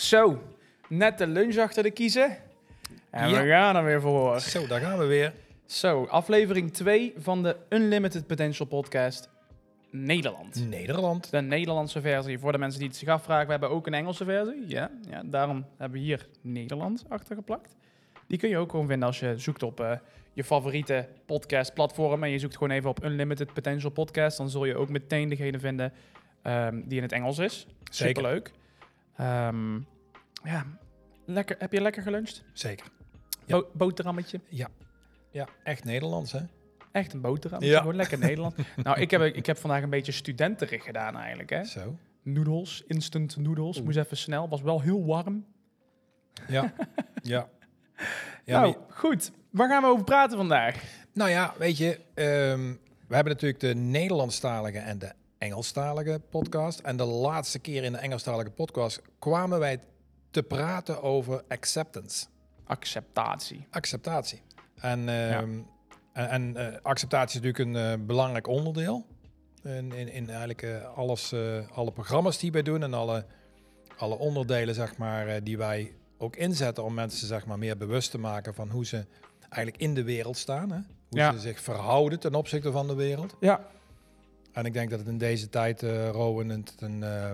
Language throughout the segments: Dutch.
Zo, net de lunch achter de kiezen. En Ja. we gaan er weer voor. Zo, daar gaan we weer. Zo, aflevering 2 van de Unlimited Potential Podcast Nederland. Nederland. De Nederlandse versie. Voor de mensen die het zich afvragen, we hebben ook een Engelse versie. Ja, ja daarom hebben we hier Nederlands achter geplakt. Die kun je ook gewoon vinden als je zoekt op eh, je favoriete podcastplatform. En je zoekt gewoon even op Unlimited Potential Podcast. Dan zul je ook meteen degene vinden ehm, die in het Engels is. Zeker. Superleuk. Ehm, ja, lekker. Heb je lekker geluncht? Zeker. Ja. Bo- boterhammetje. Ja, echt Nederlands, hè? Echt een boterhammetje. Ja. Gewoon lekker Nederland. nou, ik heb, ik heb vandaag een beetje studenterig gedaan eigenlijk. Hè? Zo. Noedels, instant noedels. Moest even snel. Was wel heel warm. Ja. ja. Ja, nou, maar- goed. Waar gaan we over praten vandaag? nou ja, weet je, ehm, we hebben natuurlijk de Nederlandstalige en de Engelstalige podcast. En de laatste keer in de Engelstalige podcast kwamen wij te praten over acceptance. Acceptatie. Acceptatie. En, ehm, en, en, eh, acceptatie is natuurlijk een eh, belangrijk onderdeel. In, in, in eigenlijk eh, alles, alle programma's die wij doen en alle, alle onderdelen zeg maar, die wij ook inzetten om mensen zeg maar, meer bewust te maken van hoe ze eigenlijk in de wereld staan. Hè? Hoe Ja. ze zich verhouden ten opzichte van de wereld. Ja. En ik denk dat het in deze tijd, eh Rowan, een, een, eh,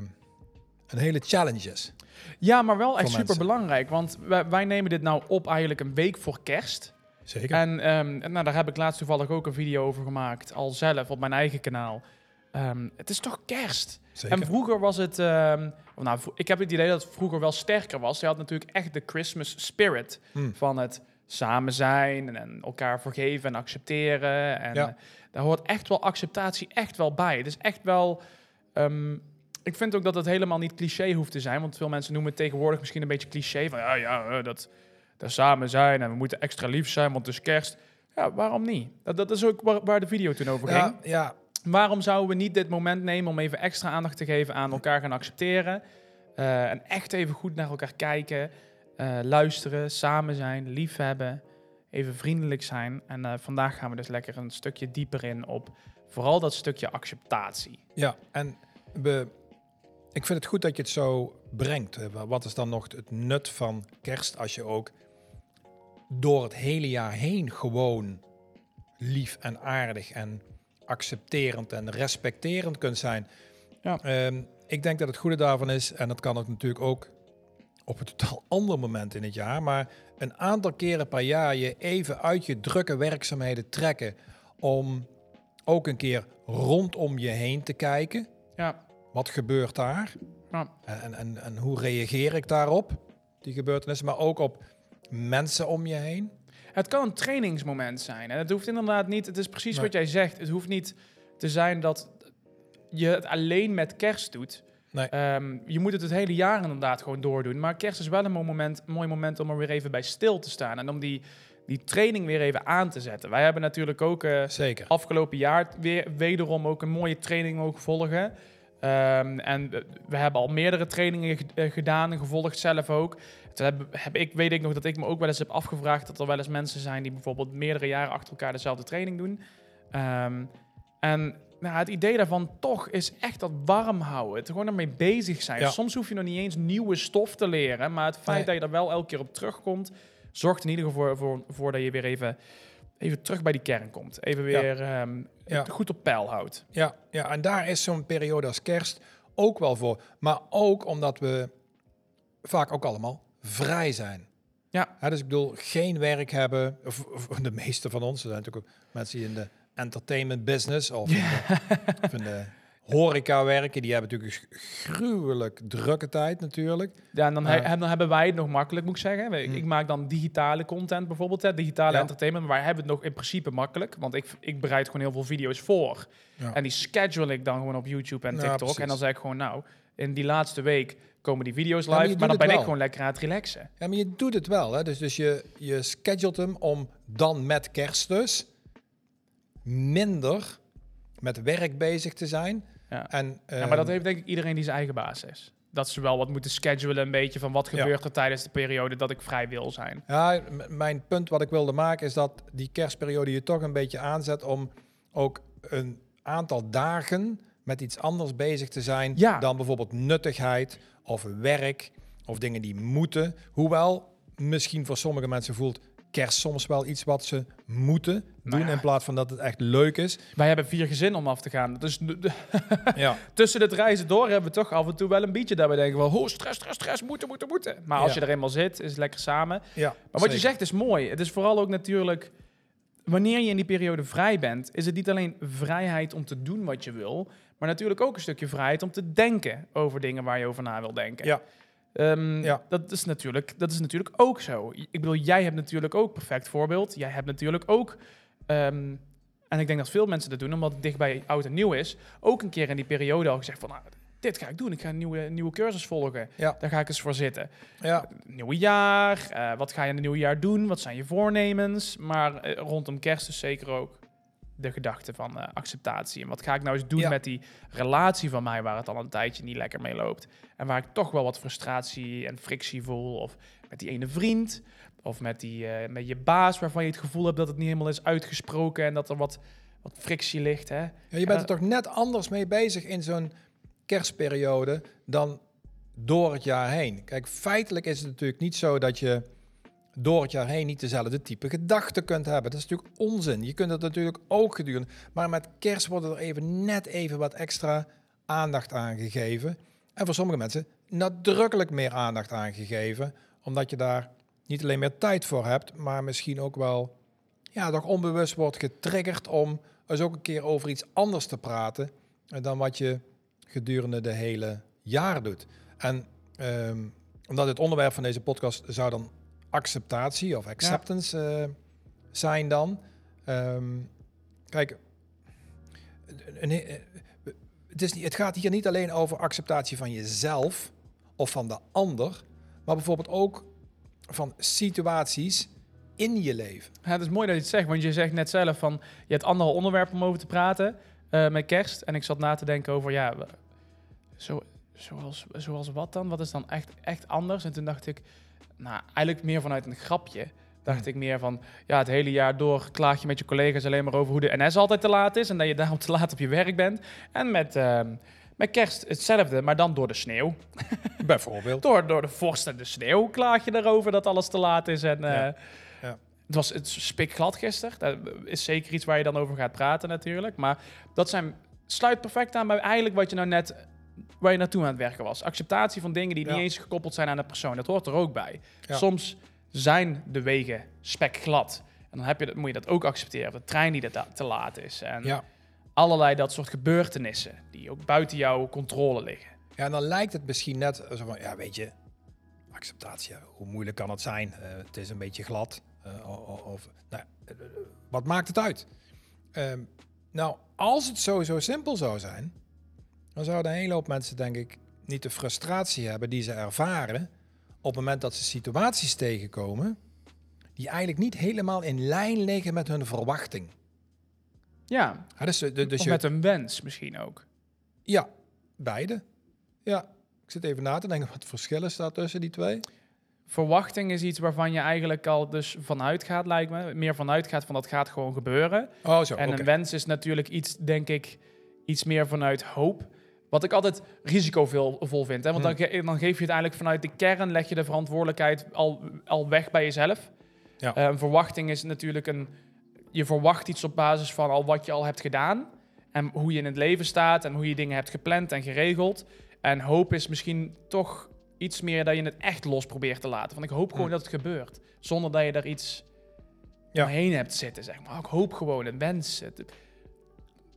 een hele challenge is. Ja, maar wel echt super belangrijk. Want wij, wij nemen dit nou op eigenlijk een week voor kerst. Zeker. En ehm, nou, daar heb ik laatst toevallig ook een video over gemaakt. Al zelf op mijn eigen kanaal. Ehm, het is toch kerst? Zeker. En vroeger was het... ehm, nou, ik heb het idee dat het vroeger wel sterker was. Je had natuurlijk echt de Christmas spirit. Hmm. Van het samen zijn en, en elkaar vergeven en accepteren. En Ja. Daar hoort echt wel acceptatie echt wel bij. Het is echt wel... ehm, ik vind ook dat het helemaal niet cliché hoeft te zijn. Want veel mensen noemen het tegenwoordig misschien een beetje cliché. Van ja, ja, eh, dat, dat samen zijn en we moeten extra lief zijn, want het is kerst. Ja, waarom niet? Dat, dat is ook waar, waar de video toen over ging. ja, ja, Waarom zouden we niet dit moment nemen om even extra aandacht te geven aan elkaar gaan accepteren? eh, en echt even goed naar elkaar kijken, eh, luisteren, samen zijn, liefhebben, even vriendelijk zijn. En eh, vandaag gaan we dus lekker een stukje dieper in op vooral dat stukje acceptatie. Ja, en we, ik vind het goed dat je het zo brengt. Eh, wa- Wat is dan nog het nut van kerst als je ook door het hele jaar heen gewoon lief en aardig en accepterend en respecterend kunt zijn. Ja. Ehm, ik denk dat het goede daarvan is, en dat kan het natuurlijk ook op een totaal ander moment in het jaar, maar een aantal keren per jaar je even uit je drukke werkzaamheden trekken om ook een keer rondom je heen te kijken. Ja, Wat gebeurt daar? Ja. En, en, en hoe reageer ik daarop, die gebeurtenissen, maar ook op mensen om je heen? Het kan een trainingsmoment zijn. En het hoeft inderdaad niet, het is precies Nee. wat jij zegt. Het hoeft niet te zijn dat je het alleen met kerst doet. Nee. Ehm, je moet het het hele jaar inderdaad gewoon doordoen. Maar kerst is wel een mooi moment, mooi moment om er weer even bij stil te staan. En om die, die training weer even aan te zetten. Wij hebben natuurlijk ook eh, Zeker. afgelopen jaar weer wederom ook een mooie training mogen volgen. Ehm, en we- hebben al meerdere trainingen ge- eh, gedaan en gevolgd zelf ook. Toen heb, heb ik, weet ik nog dat ik me ook wel eens heb afgevraagd dat er wel eens mensen zijn die bijvoorbeeld meerdere jaren achter elkaar dezelfde training doen. Ehm, en nou, het idee daarvan toch is echt dat warm houden. Het gewoon ermee bezig zijn. Ja. Soms hoef je nog niet eens nieuwe stof te leren. Maar het feit Nee. dat je er wel elke keer op terugkomt, zorgt in ieder geval voor, voor, voor dat je weer even, even terug bij die kern komt. Even Ja. weer ehm, Ja. goed op peil houdt. Ja, ja, en daar is zo'n periode als kerst ook wel voor. Maar ook omdat we vaak ook allemaal vrij zijn. Ja. Dus ik bedoel, geen werk hebben. Of, of de meeste van ons. Er zijn natuurlijk ook mensen die in de entertainment business of in de, of in de horeca werken. Die hebben natuurlijk een gruwelijk drukke tijd natuurlijk. Ja, en dan, Ja. he- en dan hebben wij het nog makkelijk, moet ik zeggen. Ik, Hm. ik maak dan digitale content bijvoorbeeld, hè, digitale Ja. entertainment. Maar wij hebben het nog in principe makkelijk. Want ik, ik bereid gewoon heel veel video's voor. Ja. En die schedule ik dan gewoon op YouTube en TikTok. en dan zeg ik gewoon, nou, in die laatste week komen die video's maar live. maar, dan ben ik gewoon lekker aan het relaxen. Ja, maar je doet het wel. Hè? Dus, dus je, je schedult hem om dan met kerst dus minder met werk bezig te zijn. Ja. En, ja, maar ehm, dat heeft denk ik iedereen die zijn eigen baas is. Dat ze wel wat moeten schedulen een beetje van wat Ja. gebeurt er tijdens de periode dat ik vrij wil zijn. Ja, mijn punt wat ik wilde maken is dat die kerstperiode je toch een beetje aanzet om ook een aantal dagen met iets anders bezig te zijn Ja. dan bijvoorbeeld nuttigheid of werk of dingen die moeten. Hoewel misschien voor sommige mensen voelt kerst soms wel iets wat ze moeten Nou doen ja. in plaats van dat het echt leuk is. Wij hebben vier gezinnen om af te gaan. Dus Ja, tussen het reizen door hebben we toch af en toe wel een beetje dat we denken van... Oh, stress, stress, stress, moeten, moeten, moeten. Maar als je er eenmaal zit, is het lekker samen. ja. Maar wat je zegt is mooi. Het is vooral ook natuurlijk... Wanneer je in die periode vrij bent, is het niet alleen vrijheid om te doen wat je wil... maar natuurlijk ook een stukje vrijheid om te denken over dingen waar je over na wil denken. Ja. Ehm, Ja. Dat, is natuurlijk, dat is natuurlijk ook zo. Ik bedoel, jij hebt natuurlijk ook perfect voorbeeld. Jij hebt natuurlijk ook... ehm, en ik denk dat veel mensen dat doen, omdat het dicht bij oud en nieuw is. Ook een keer in die periode al gezegd van... Nou, dit ga ik doen. Ik ga een nieuwe, nieuwe cursus volgen. Ja. Daar ga ik eens voor zitten. Ja, Nieuwe jaar. eh, wat ga je in het nieuwe jaar doen? Wat zijn je voornemens? Maar eh, rondom kerst dus zeker ook de gedachte van eh, acceptatie. En wat ga ik nou eens doen Ja. met die relatie van mij... waar het al een tijdje niet lekker mee loopt. En waar ik toch wel wat frustratie en frictie voel. Of met die ene vriend. Of met, die, eh, met je baas waarvan je het gevoel hebt dat het niet helemaal is uitgesproken... en dat er wat, wat frictie ligt. Hè? Ja, je bent Ja. er toch net anders mee bezig in zo'n kerstperiode dan door het jaar heen. Kijk, feitelijk is het natuurlijk niet zo dat je door het jaar heen niet dezelfde type gedachten kunt hebben. Dat is natuurlijk onzin. Je kunt het natuurlijk ook gedurende. Maar met kerst wordt er even net even wat extra aandacht aan gegeven. En voor sommige mensen nadrukkelijk meer aandacht aan gegeven. Omdat je daar niet alleen meer tijd voor hebt, maar misschien ook wel ja, toch onbewust wordt getriggerd om eens ook een keer over iets anders te praten dan wat je gedurende de hele jaar doet. En ehm, omdat het onderwerp van deze podcast zou dan acceptatie of acceptance eh, zijn dan. Ehm, kijk, het, is niet, het gaat hier niet alleen over acceptatie van jezelf of van de ander, maar bijvoorbeeld ook van situaties in je leven. Ja, het is mooi dat je het zegt, want je zegt net zelf van... je hebt andere onderwerpen om over te praten eh, met kerst. En ik zat na te denken over, ja, zo, zoals, zoals wat dan? Wat is dan echt, echt anders? En toen dacht ik, nou, eigenlijk meer vanuit een grapje. Dacht Hmm. ik meer van, ja, het hele jaar door klaag je met je collega's alleen maar over hoe de NS altijd te laat is. En dat je daarom te laat op je werk bent. En met, ehm, met kerst hetzelfde, maar dan door de sneeuw. Bijvoorbeeld. Door, door de vorst en de sneeuw klaag je erover dat alles te laat is. En, Ja. eh, Ja. Het was het spikglad gisteren. Dat is zeker iets waar je dan over gaat praten natuurlijk. Maar dat zijn, sluit perfect aan bij eigenlijk wat je nou net... waar je naartoe aan het werken was. Acceptatie van dingen die Ja. niet eens gekoppeld zijn aan de persoon. Dat hoort er ook bij. Soms zijn de wegen spekglad. En dan heb je dat, moet je dat ook accepteren. De trein die dat te laat is. En Ja. Allerlei dat soort gebeurtenissen... die ook buiten jouw controle liggen. Ja, en dan lijkt het misschien net zo van, ja, weet je, acceptatie, hoe moeilijk kan het zijn? Eh, het is een beetje glad. eh, of, nou, eh, wat maakt het uit? Ehm, nou, als het zo simpel zou zijn, dan zouden een hele hoop mensen, denk ik, niet de frustratie hebben die ze ervaren op het moment dat ze situaties tegenkomen die eigenlijk niet helemaal in lijn liggen met hun verwachting. Ja, dus, de- dus of je- met een wens misschien ook. Ja, beide. Ja, ik zit even na te denken wat het verschil is daar tussen die twee. Verwachting is iets waarvan je eigenlijk al dus vanuit gaat, lijkt me. Meer vanuit gaat van dat gaat gewoon gebeuren. Oh, zo. en een wens is natuurlijk iets, denk ik, iets meer vanuit hoop. Wat ik altijd risicovol vol vind. Hè? Want Hmm. dan, ge- dan geef je het eigenlijk vanuit de kern, leg je de verantwoordelijkheid al, al weg bij jezelf. Ja. Eh, een verwachting is natuurlijk een... Je verwacht iets op basis van al wat je al hebt gedaan. En hoe je in het leven staat en hoe je dingen hebt gepland en geregeld. En hoop is misschien toch iets meer dat je het echt los probeert te laten. Want ik hoop gewoon Hmm. dat het gebeurt. Zonder dat je daar iets Ja. omheen hebt zitten, zeg maar. Ik hoop gewoon, een wens. Het-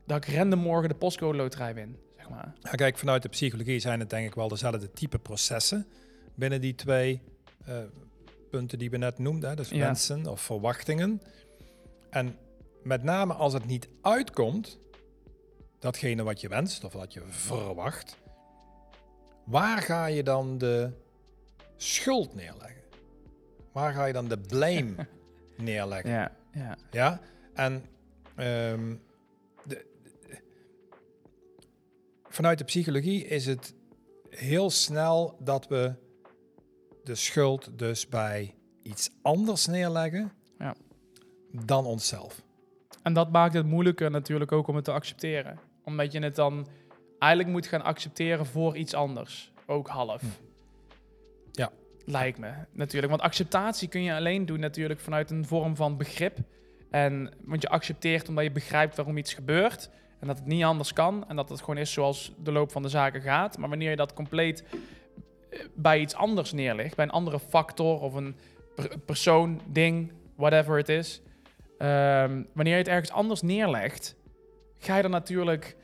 dat ik random morgen de postcode loterij win, zeg maar. Ja, kijk, vanuit de psychologie zijn het denk ik wel dezelfde type processen binnen die twee eh, punten die we net noemden. hè. Dus Ja. wensen of verwachtingen. En met name als het niet uitkomt, datgene wat je wenst of wat je verwacht, waar ga je dan de schuld neerleggen? Waar ga je dan de blame neerleggen? Ja, ja. Ja, en ehm, de, vanuit de psychologie is het heel snel dat we de schuld dus bij iets anders neerleggen. Dan onszelf. En dat maakt het moeilijker natuurlijk ook om het te accepteren. Omdat je het dan eigenlijk moet gaan accepteren voor iets anders. Ook half. Hm. Ja. Lijkt me natuurlijk. Want acceptatie kun je alleen doen natuurlijk vanuit een vorm van begrip. En, want je accepteert omdat je begrijpt waarom iets gebeurt. En dat het niet anders kan. En dat het gewoon is zoals de loop van de zaken gaat. Maar wanneer je dat compleet eh, bij iets anders neerlegt, bij een andere factor of een per- persoon, ding, whatever het is. Ehm, wanneer je het ergens anders neerlegt, ga je er natuurlijk.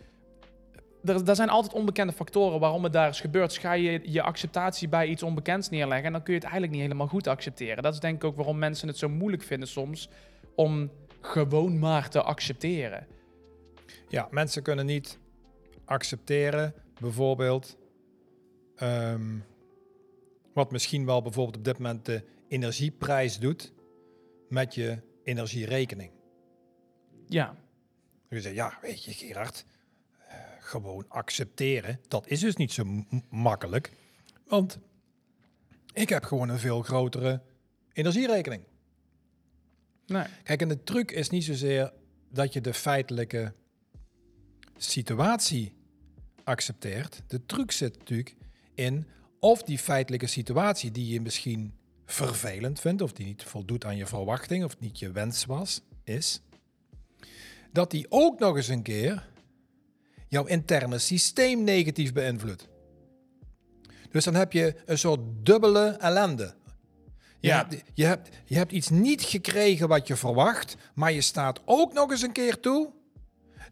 Er, zijn altijd onbekende factoren waarom het daar is gebeurd. Dus ga je je acceptatie bij iets onbekends neerleggen en dan kun je het eigenlijk niet helemaal goed accepteren. Dat is denk ik ook waarom mensen het zo moeilijk vinden soms om gewoon maar te accepteren. Ja, mensen kunnen niet accepteren, bijvoorbeeld, ehm, wat misschien wel bijvoorbeeld op dit moment de energieprijs doet met je energierekening. Ja, Je zegt, ja, weet je Gerard, eh, gewoon accepteren, dat is dus niet zo makkelijk, want ik heb gewoon een veel grotere energierekening. nee. Kijk, en de truc is niet zozeer dat je de feitelijke situatie accepteert. De truc zit natuurlijk in of die feitelijke situatie die je misschien vervelend vindt, of die niet voldoet aan je verwachting, of niet je wens was, is, dat die ook nog eens een keer jouw interne systeem negatief beïnvloedt. Dus dan heb je een soort dubbele ellende. Je, Ja. hebt, je, hebt, je hebt iets niet gekregen wat je verwacht, maar je staat ook nog eens een keer toe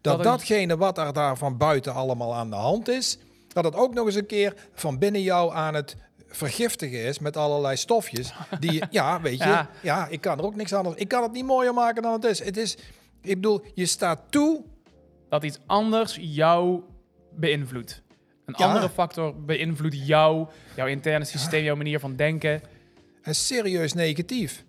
dat, Dat datgene wat er daar van buiten allemaal aan de hand is, dat het ook nog eens een keer van binnen jou aan het vergiftigen is met allerlei stofjes. Die, ja, weet je, ja. Ja. ik kan er ook niks anders. Ik kan het niet mooier maken dan het is. Het is, ik bedoel, je staat toe. dat iets anders jou beïnvloedt. Een Ja. andere factor beïnvloedt jou, jouw interne systeem, jouw manier van denken. En serieus negatief.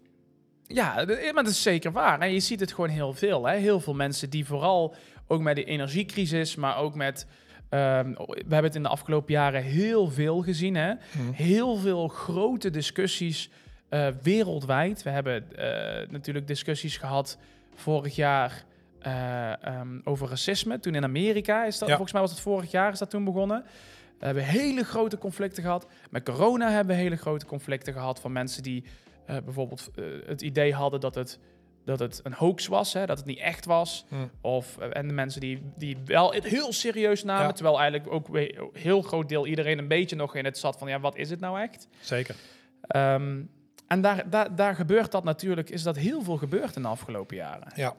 Ja, maar dat is zeker waar. En je ziet het gewoon heel veel. Hè? Heel veel mensen die vooral ook met de energiecrisis, maar ook met. Ehm, we hebben het in de afgelopen jaren heel veel gezien. Hè? Heel veel grote discussies eh, wereldwijd. We hebben eh, natuurlijk discussies gehad vorig jaar eh, ehm, over racisme. Toen in Amerika is dat, Ja. volgens mij was het vorig jaar, is dat toen begonnen. We hebben hele grote conflicten gehad. Met corona hebben we hele grote conflicten gehad van mensen die bijvoorbeeld het idee hadden dat het, dat het een hoax was, hè, dat het niet echt was. Hm. Of, eh, en de mensen die, die wel het heel serieus namen, Ja. terwijl eigenlijk ook een heel groot deel iedereen een beetje nog in het zat van, ja, wat is het nou echt? Zeker. Ehm, en daar, daar, daar gebeurt dat natuurlijk, is dat heel veel gebeurd in de afgelopen jaren. Ja.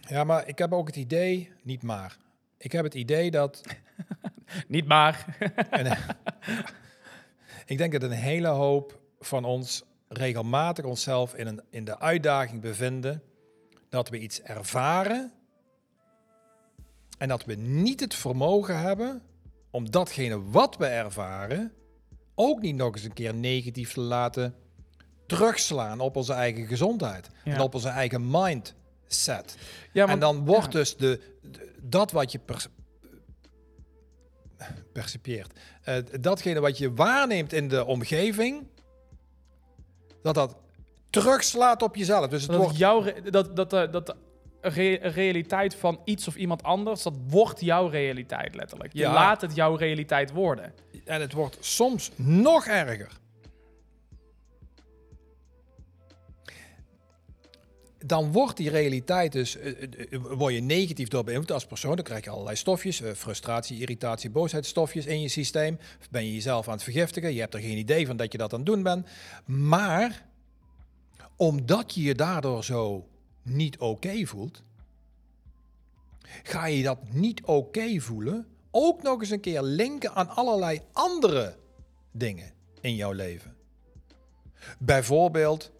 ja, maar ik heb ook het idee, niet maar. Ik heb het idee dat Niet maar. En, ik denk dat een hele hoop van ons regelmatig onszelf in, een, in de uitdaging bevinden dat we iets ervaren en dat we niet het vermogen hebben om datgene wat we ervaren ook niet nog eens een keer negatief te laten terugslaan op onze eigen gezondheid Ja. en op onze eigen mindset. Ja, en dan wordt ja. dus de, de- dat wat je per, percipieert, eh, datgene wat je waarneemt in de omgeving, dat dat terugslaat op jezelf. Dus het dat, wordt, jouw dat, dat, eh, dat de re- realiteit van iets of iemand anders, dat wordt jouw realiteit letterlijk. Je Ja. laat het jouw realiteit worden. en het wordt soms nog erger. Dan wordt die realiteit dus, eh, eh, eh, word je negatief door als persoon. Dan krijg je allerlei stofjes, frustratie, irritatie, boosheidstofjes in je systeem. Ben je jezelf aan het vergiftigen. Je hebt er geen idee van dat je dat aan het doen bent. Maar omdat je je daardoor zo niet oké voelt, ga je dat niet oké voelen ook nog eens een keer linken aan allerlei andere dingen in jouw leven. Bijvoorbeeld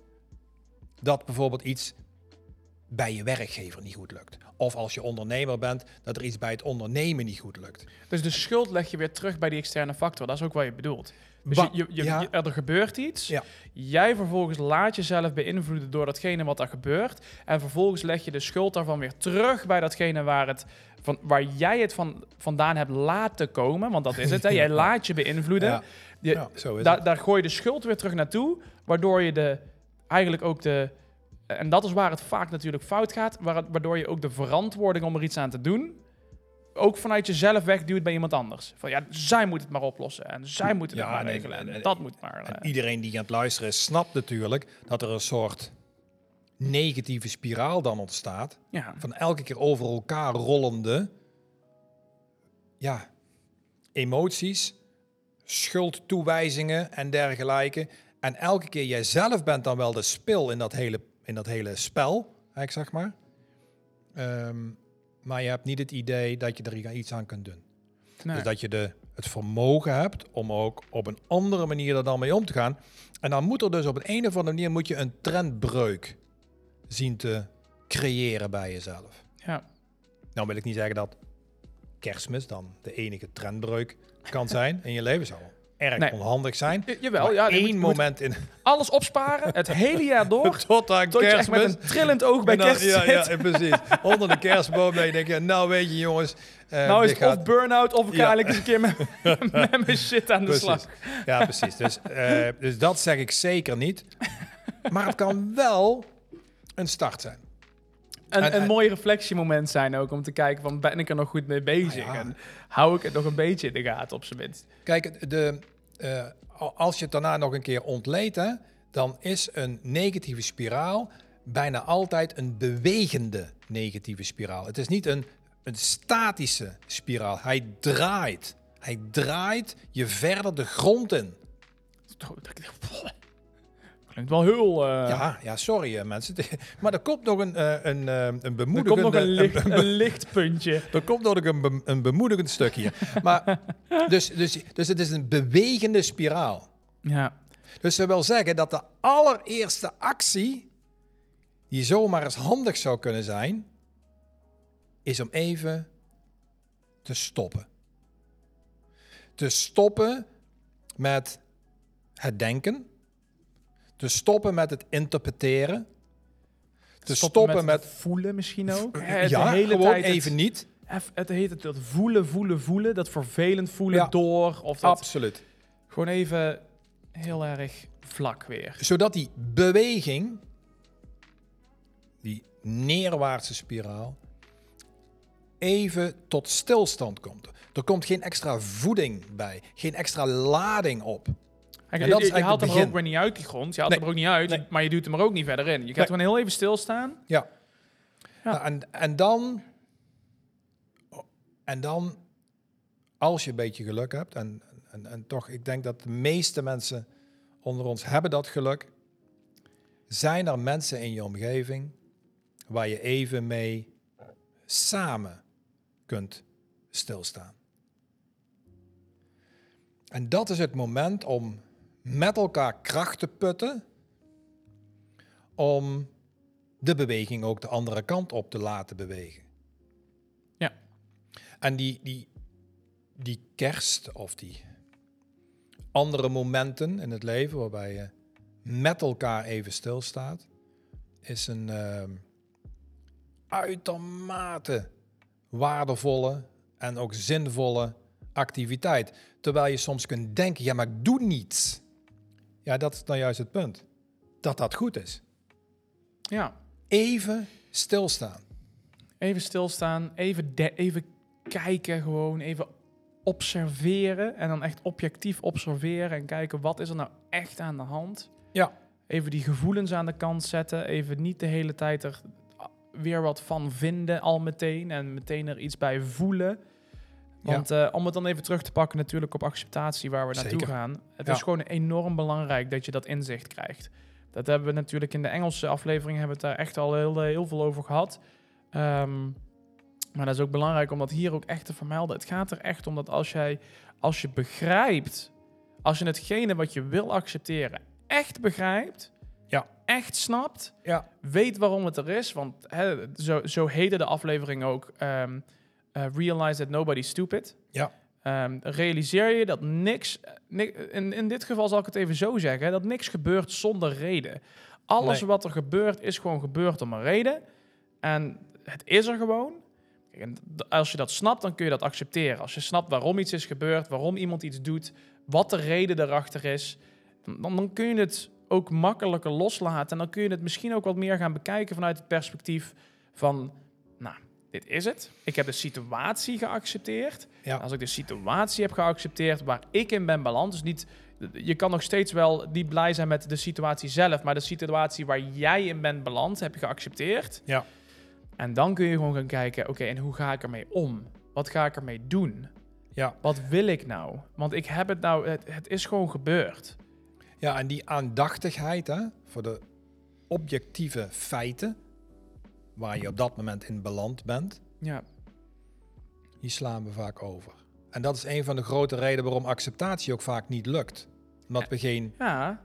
dat bijvoorbeeld iets bij je werkgever niet goed lukt. Of als je ondernemer bent, dat er iets bij het ondernemen niet goed lukt. Dus de schuld leg je weer terug bij die externe factor. Dat is ook wat je bedoelt. Dus Wa- je, je, je- ja. je- er gebeurt iets. Ja. Jij vervolgens laat jezelf beïnvloeden door datgene wat er gebeurt. En vervolgens leg je de schuld daarvan weer terug bij datgene waar, het, van, waar jij het van, vandaan hebt laten komen. Want dat is het. Hè? Jij laat je beïnvloeden. Ja, Je, ja, zo is da- daar gooi je de schuld weer terug naartoe. Waardoor je de, eigenlijk ook de... En dat is waar het vaak natuurlijk fout gaat. waardoor je ook de verantwoording om er iets aan te doen... ook vanuit jezelf wegduwt bij iemand anders. Van ja, zij moet het maar oplossen en zij moeten het Ja, maar regelen en, en- en- dat moet maar. En eh, iedereen die aan het luisteren is, snapt natuurlijk dat er een soort negatieve spiraal dan ontstaat. ja. Van elke keer over elkaar rollende ja, emoties, schuldtoewijzingen en dergelijke. En elke keer jijzelf bent dan wel de spil in dat hele, in dat hele spel, eigenlijk zeg maar. Ehm, maar je hebt niet het idee dat je er iets aan kunt doen. nee. Dus dat je de, het vermogen hebt om ook op een andere manier er dan mee om te gaan. En dan moet er dus op een, een of andere manier moet je een trendbreuk zien te creëren bij jezelf. ja. Nou wil ik niet zeggen dat kerstmis dan de enige trendbreuk kan zijn in je leven. Erg Nee. onhandig zijn. Ja, jawel, Maar ja, één moet- moment in alles opsparen, het hele jaar door, tot aan tot echt met kerstmis. een trillend oog bij dan- kerst ja, zit. ja, precies. Onder de kerstboom. Dan denk je, nou weet je jongens. eh, nou is het gaat- of burn-out of ik ga Ja. eigenlijk eens een keer met, met mijn shit aan de Precies. slag. Ja, precies. Dus, eh, dus dat zeg ik zeker niet. Maar het kan wel een start zijn. Een, En- een en- mooi reflectiemoment zijn ook om te kijken van ben ik er nog goed mee bezig Ah, ja. en hou ik het nog een beetje in de gaten op zijn minst. Kijk, de, eh, al- als je het daarna nog een keer ontleedt, hè, dan is een negatieve spiraal bijna altijd een bewegende negatieve spiraal. Het is niet een, een statische spiraal. Hij draait. Hij draait je verder de grond in. Klinkt wel heel... eh Ja, ja sorry eh, mensen. Maar er komt nog een, eh, een, een er bemoedigende... komt nog een, licht, een- een lichtpuntje. Er komt nog een, be- een bemoedigend stuk hier. Maar, dus, dus, dus het is een bewegende spiraal. Ja, Dus dat wil zeggen dat de allereerste actie, die zomaar eens handig zou kunnen zijn, is om even te stoppen. Te stoppen met het denken. Te stoppen met het interpreteren. Te stoppen, met, het voelen misschien ook. Het ja, de hele gewoon tijd het- even niet. Het heet het dat voelen, voelen, voelen. Dat vervelend voelen Ja. door. Of dat Absoluut. gewoon even heel erg vlak weer. Zodat die beweging, die neerwaartse spiraal, even tot stilstand komt. Er komt geen extra voeding bij, geen extra lading op. Je, is haalt hem er ook weer niet uit, die grond. Je haalt Nee. hem er ook niet uit, Nee. maar je duwt hem er ook niet verder in. Je gaat Nee. gewoon heel even stilstaan. Ja. Ja. Nou, en, en dan, en dan, als je een beetje geluk hebt, en, en, en toch, ik denk dat de meeste mensen onder ons hebben dat geluk, zijn er mensen in je omgeving waar je even mee samen kunt stilstaan. En dat is het moment om met elkaar kracht te putten om de beweging ook de andere kant op te laten bewegen. Ja. En die, die, die kerst of die andere momenten in het leven waarbij je met elkaar even stilstaat, is een ehm, uitermate waardevolle en ook zinvolle activiteit. Terwijl je soms kunt denken, ja, maar ik doe niets. Ja, dat is nou juist het punt. Dat dat goed is. Ja, Even stilstaan. even stilstaan, even, de- even kijken gewoon, even observeren. En dan echt objectief observeren en kijken wat is er nou echt aan de hand. Ja. Even die gevoelens aan de kant zetten. Even niet de hele tijd er weer wat van vinden al meteen. En meteen er iets bij voelen. Want eh, om het dan even terug te pakken natuurlijk op acceptatie waar we naartoe gaan. Het Ja. is gewoon enorm belangrijk dat je dat inzicht krijgt. Dat hebben we natuurlijk in de Engelse aflevering hebben we het daar echt al heel, eh, heel veel over gehad. Ehm, maar dat is ook belangrijk om dat hier ook echt te vermelden. Het gaat er echt om dat als jij, als je begrijpt, als je hetgene wat je wil accepteren echt begrijpt, Ja. echt snapt, Ja. weet waarom het er is. Want zo, zo heette de aflevering ook. ehm, eh, realize that nobody's stupid. Ja. Ehm, realiseer je dat niks, eh, ni- in, in dit geval zal ik het even zo zeggen, dat niks gebeurt zonder reden. Alles Nee. wat er gebeurt is gewoon gebeurd om een reden. En het is er gewoon. En als je dat snapt, dan kun je dat accepteren. Als je snapt waarom iets is gebeurd, waarom iemand iets doet, wat de reden daarachter is, dan, dan kun je het ook makkelijker loslaten. En dan kun je het misschien ook wat meer gaan bekijken vanuit het perspectief van, dit is het. Ik heb de situatie geaccepteerd. Ja. Als ik de situatie heb geaccepteerd waar ik in ben beland, dus niet, je kan nog steeds wel niet blij zijn met de situatie zelf, maar de situatie waar jij in bent beland, heb je geaccepteerd. Ja. En dan kun je gewoon gaan kijken, oké, en hoe ga ik ermee om? Wat ga ik ermee doen? Ja. Wat wil ik nou? Want ik heb het nou, het, het is gewoon gebeurd. Ja, en die aandachtigheid hè, voor de objectieve feiten waar je op dat moment in beland bent, Ja, die slaan we vaak over. En dat is een van de grote redenen waarom acceptatie ook vaak niet lukt. Omdat we geen ja.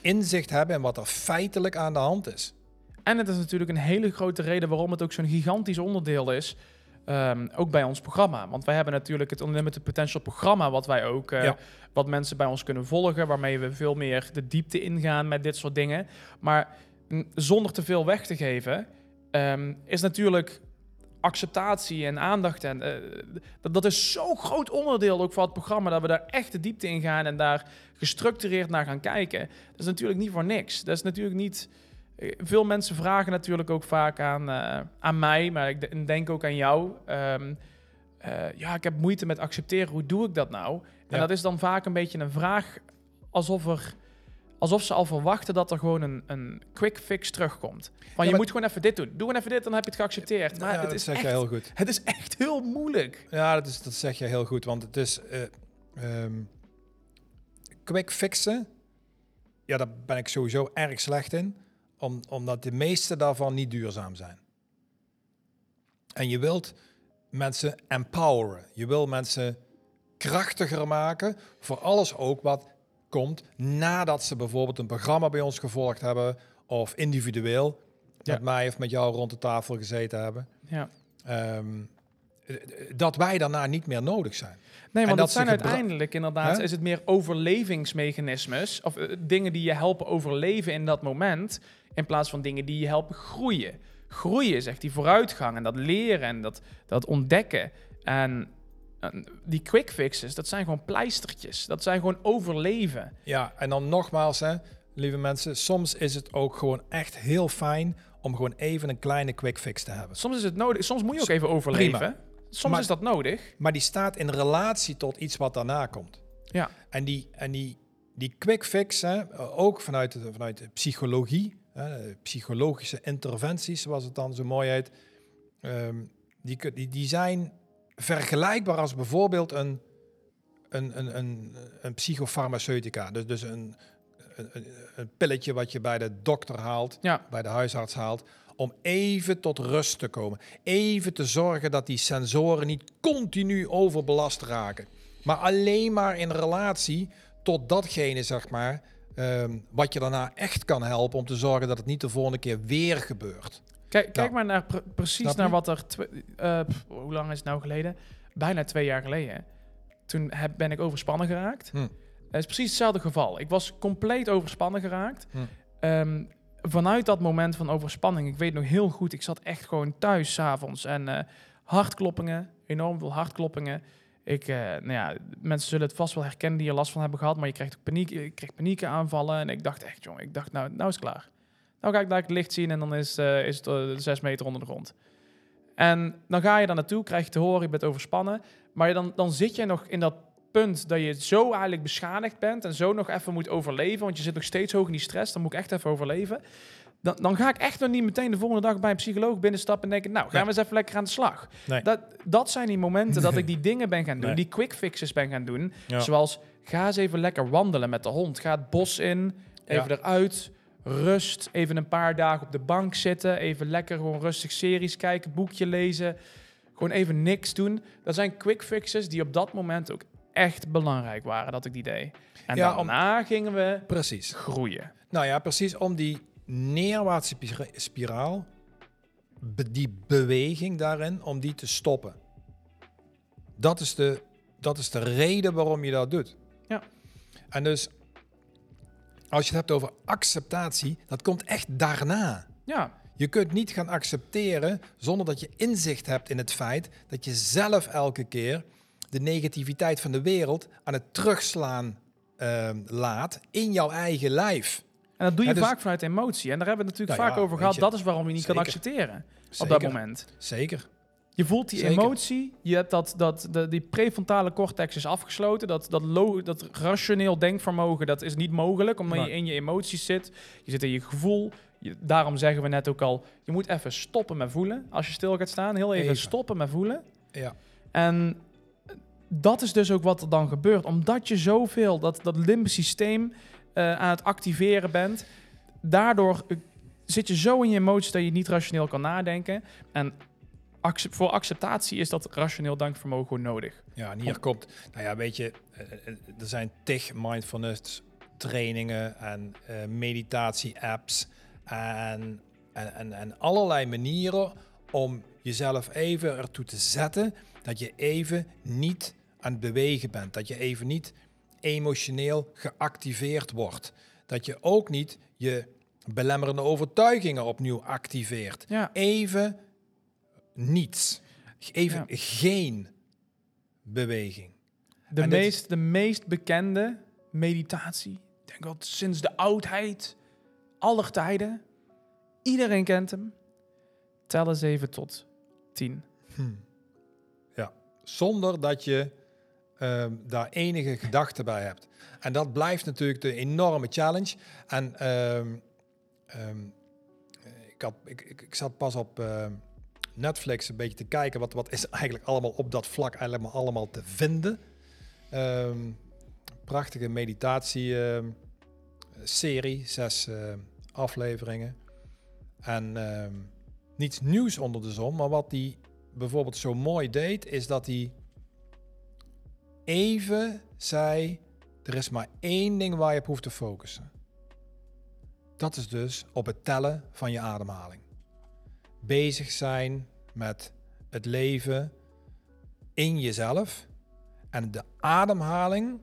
inzicht hebben in wat er feitelijk aan de hand is. En het is natuurlijk een hele grote reden waarom het ook zo'n gigantisch onderdeel is. ehm, ook bij ons programma. Want wij hebben natuurlijk het Unlimited Potential programma, wat wij ook, eh, Ja. wat mensen bij ons kunnen volgen, waarmee we veel meer de diepte ingaan met dit soort dingen. Maar zonder te veel weg te geven, ehm, is natuurlijk acceptatie en aandacht. En, eh, dat, dat is zo'n groot onderdeel ook van het programma, dat we daar echt de diepte in gaan en daar gestructureerd naar gaan kijken. Dat is natuurlijk niet voor niks. Dat is natuurlijk niet... eh, Veel mensen vragen natuurlijk ook vaak aan, eh, aan mij, maar ik de- denk ook aan jou. Ehm, eh, ja, ik heb moeite met accepteren. Hoe doe ik dat nou? En Ja. dat is dan vaak een beetje een vraag alsof, er, alsof ze al verwachten dat er gewoon een, een quick fix terugkomt. Van je maar- moet gewoon even dit doen. Doe gewoon even dit, dan heb je het geaccepteerd. Maar Ja, het, dat is zeg echt, je heel goed. het is echt heel moeilijk. Ja, dat, is, dat zeg je heel goed. Want het is eh, ehm, quick fixen. Ja, daar ben ik sowieso erg slecht in. Om, omdat de meeste daarvan niet duurzaam zijn. En je wilt mensen empoweren. Je wil mensen krachtiger maken voor alles ook wat komt nadat ze bijvoorbeeld een programma bij ons gevolgd hebben of individueel Ja. met mij of met jou rond de tafel gezeten hebben. Ja. Ehm, eh, dat wij daarna niet meer nodig zijn. Nee, want dat zijn uiteindelijk inderdaad, is het meer overlevingsmechanismes. Of eh, dingen die je helpen overleven in dat moment. In plaats van dingen die je helpen groeien. Groeien is echt die vooruitgang en dat leren en dat, dat ontdekken. En, en die quick fixes, dat zijn gewoon pleistertjes. Dat zijn gewoon overleven. Ja, en dan nogmaals, hè, lieve mensen, soms is het ook gewoon echt heel fijn om gewoon even een kleine quick fix te hebben. Soms is het nodig. Soms moet je ook even overleven. Prima. Soms Maar- is dat nodig. Maar die staat in relatie tot iets wat daarna komt. Ja. En die, en die, die quick fix, hè, ook vanuit de, vanuit de psychologie, hè, psychologische interventies, zoals het dan zo mooi heet, ehm, die, die, die zijn vergelijkbaar als bijvoorbeeld een, een, een, een, een psychofarmaceutica. Dus, dus een, een, een- pilletje wat je bij de dokter haalt, Ja. bij de huisarts haalt, om even tot rust te komen. Even te zorgen dat die sensoren niet continu overbelast raken. Maar alleen maar in relatie tot datgene, zeg maar, ehm, wat je daarna echt kan helpen om te zorgen dat het niet de volgende keer weer gebeurt. Kijk, kijk Nou, maar naar pre- precies snap naar je? wat er. eh, pff, hoe lang is het nou geleden? Bijna twee jaar geleden. Toen heb, ben ik overspannen geraakt. Hm. Het is precies hetzelfde geval. Ik was compleet overspannen geraakt. Hm. Ehm, vanuit dat moment van overspanning, ik weet nog heel goed, ik zat echt gewoon thuis s'avonds en eh, hartkloppingen, enorm veel hartkloppingen. Ik, eh, nou ja, mensen zullen het vast wel herkennen die er last van hebben gehad, maar je krijgt ook paniek, je krijgt paniekenaanvallen. En ik dacht echt, jongen, ik dacht, nou, nou is het klaar. Nou ga ik daar het licht zien en dan is, eh, is het eh, zes meter onder de grond. En dan ga je daar naartoe, krijg je te horen, je bent overspannen. Maar dan, dan zit je nog in dat punt dat je zo eigenlijk beschadigd bent en zo nog even moet overleven, want je zit nog steeds hoog in die stress, dan moet ik echt even overleven. Dan, dan ga ik echt nog niet meteen de volgende dag bij een psycholoog binnenstappen en denken, nou, gaan Nee. we eens even lekker aan de slag. Nee. Dat, dat zijn die momenten dat ik die dingen ben gaan doen, Nee. die quick fixes ben gaan doen. Ja. Zoals, ga eens even lekker wandelen met de hond. Ga het bos in, even Ja. eruit, rust, even een paar dagen op de bank zitten, even lekker gewoon rustig series kijken, boekje lezen, gewoon even niks doen. Dat zijn quick fixes die op dat moment ook echt belangrijk waren dat ik die deed. En Ja, om- daarna gingen we Precies. groeien. Nou ja, precies om die neerwaartse spira- spiraal, die beweging daarin, om die te stoppen. Dat is de, dat is de reden waarom je dat doet. Ja. En dus, als je het hebt over acceptatie, dat komt echt daarna. Ja, Je kunt niet gaan accepteren zonder dat je inzicht hebt in het feit dat je zelf elke keer de negativiteit van de wereld aan het terugslaan ehm, laat in jouw eigen lijf. En dat doe je Ja, dus- vaak vanuit emotie. En daar hebben we het natuurlijk Nou vaak ja, over gehad. je, Dat is waarom je niet kan accepteren op Zeker. dat moment. Zeker. Je voelt die Zeker. emotie, je hebt dat, dat, de, die prefrontale cortex is afgesloten. Dat, dat, lo- dat rationeel denkvermogen, dat is niet mogelijk, omdat je in je emoties zit. Je zit in je gevoel. Je- daarom zeggen we net ook al, je moet even stoppen met voelen. Als je stil gaat staan, heel even, Even. stoppen met voelen. Ja. En dat is dus ook wat er dan gebeurt. Omdat je zoveel, dat, dat limbisch systeem eh, aan het activeren bent. Daardoor eh, zit je zo in je emoties dat je niet rationeel kan nadenken. En voor acceptatie is dat rationeel denkvermogen gewoon nodig. Ja, en hier komt, nou ja, weet je, eh, eh, er zijn tig mindfulness trainingen en eh, meditatie-apps en, en, en, en allerlei manieren om jezelf even ertoe te zetten dat je even niet aan het bewegen bent, dat je even niet emotioneel geactiveerd wordt, dat je ook niet je belemmerende overtuigingen opnieuw activeert. Ja, Even niets, even Ja. geen beweging. de En meest, de meest bekende meditatie, ik denk wel sinds de oudheid, aller tijden. Iedereen kent hem. Tel eens even tot tien. Ja, zonder dat je ehm, daar enige gedachte bij hebt. En dat blijft natuurlijk de enorme challenge. En ehm, ehm, ik, had, ik, ik, ik zat pas op Netflix een beetje te kijken wat, wat is eigenlijk allemaal op dat vlak eigenlijk maar allemaal te vinden. Ehm, prachtige meditatie ehm, serie, zes ehm, afleveringen. En ehm, niets nieuws onder de zon, maar wat die bijvoorbeeld zo mooi deed, is dat hij even zei: er is maar één ding waar je op hoeft te focussen. Dat is dus op het tellen van je ademhaling. Bezig zijn met het leven in jezelf en de ademhaling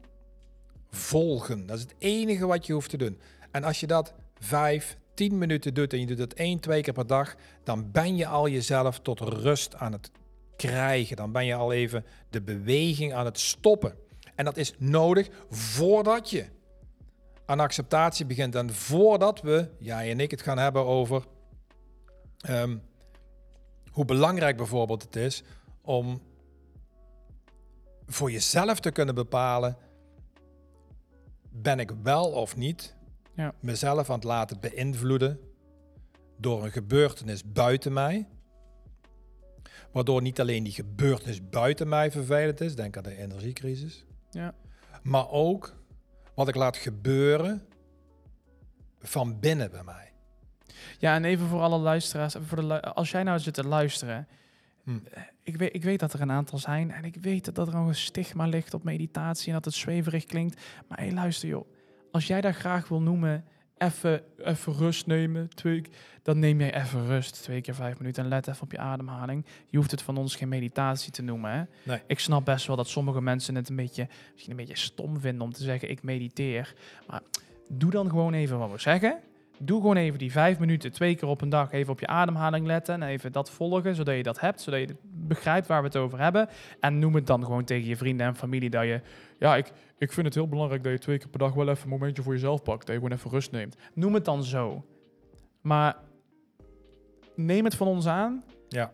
volgen. Dat is het enige wat je hoeft te doen. En als je dat vijf, tien minuten doet en je doet het één, twee keer per dag, dan ben je al jezelf tot rust aan het krijgen. Dan ben je al even de beweging aan het stoppen. En dat is nodig voordat je aan acceptatie begint. En voordat we, jij en ik, het gaan hebben over ehm, hoe belangrijk bijvoorbeeld het is om voor jezelf te kunnen bepalen: ben ik wel of niet Ja. mezelf aan het laten beïnvloeden door een gebeurtenis buiten mij? Waardoor niet alleen die gebeurtenis buiten mij vervelend is, denk aan de energiecrisis, Ja. maar ook wat ik laat gebeuren van binnen bij mij. Ja, en even voor alle luisteraars. Voor de, lu- als jij nou zit te luisteren. Hm. Ik, weet, ik weet dat er een aantal zijn. En ik weet dat, dat er een stigma ligt op meditatie. En dat het zweverig klinkt. Maar hé, luister joh. Als jij dat graag wil noemen. Even, even rust nemen. Twee, dan neem jij even rust. Twee keer vijf minuten. En let even op je ademhaling. Je hoeft het van ons geen meditatie te noemen. Hè? Nee. Ik snap best wel dat sommige mensen het een beetje, misschien een beetje stom vinden om te zeggen: ik mediteer. Maar doe dan gewoon even wat we zeggen. Doe gewoon even die vijf minuten, twee keer op een dag, even op je ademhaling letten en even dat volgen, zodat je dat hebt, zodat je begrijpt waar we het over hebben. En noem het dan gewoon tegen je vrienden en familie dat je, ja, ik, ik vind het heel belangrijk dat je twee keer per dag wel even een momentje voor jezelf pakt, dat je gewoon even rust neemt. Noem het dan zo. Maar neem het van ons aan. Ja.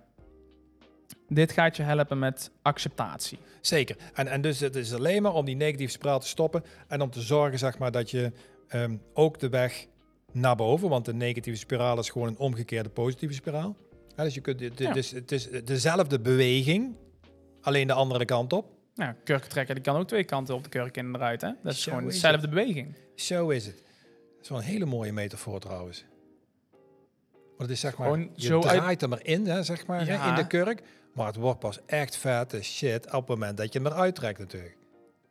Dit gaat je helpen met acceptatie. Zeker. En, en dus het is alleen maar om die negatieve spiraal te stoppen en om te zorgen zeg maar, dat je ehm, ook de weg naar boven, want de negatieve spiraal is gewoon een omgekeerde positieve spiraal. Ja, dus je kunt, Ja. is, het is dezelfde beweging, alleen de andere kant op. Nou, kurken trekken, die kan ook twee kanten op de kurk in en eruit. Hè? Dat is Zo gewoon dezelfde beweging. Zo is het. Dat is wel een hele mooie metafoor trouwens. Want het is zeg maar, Gewoon je zo uit- draait hem erin, hè, zeg maar, hè, in de kurk. Maar het wordt pas echt vette shit op het moment dat je hem eruit trekt natuurlijk.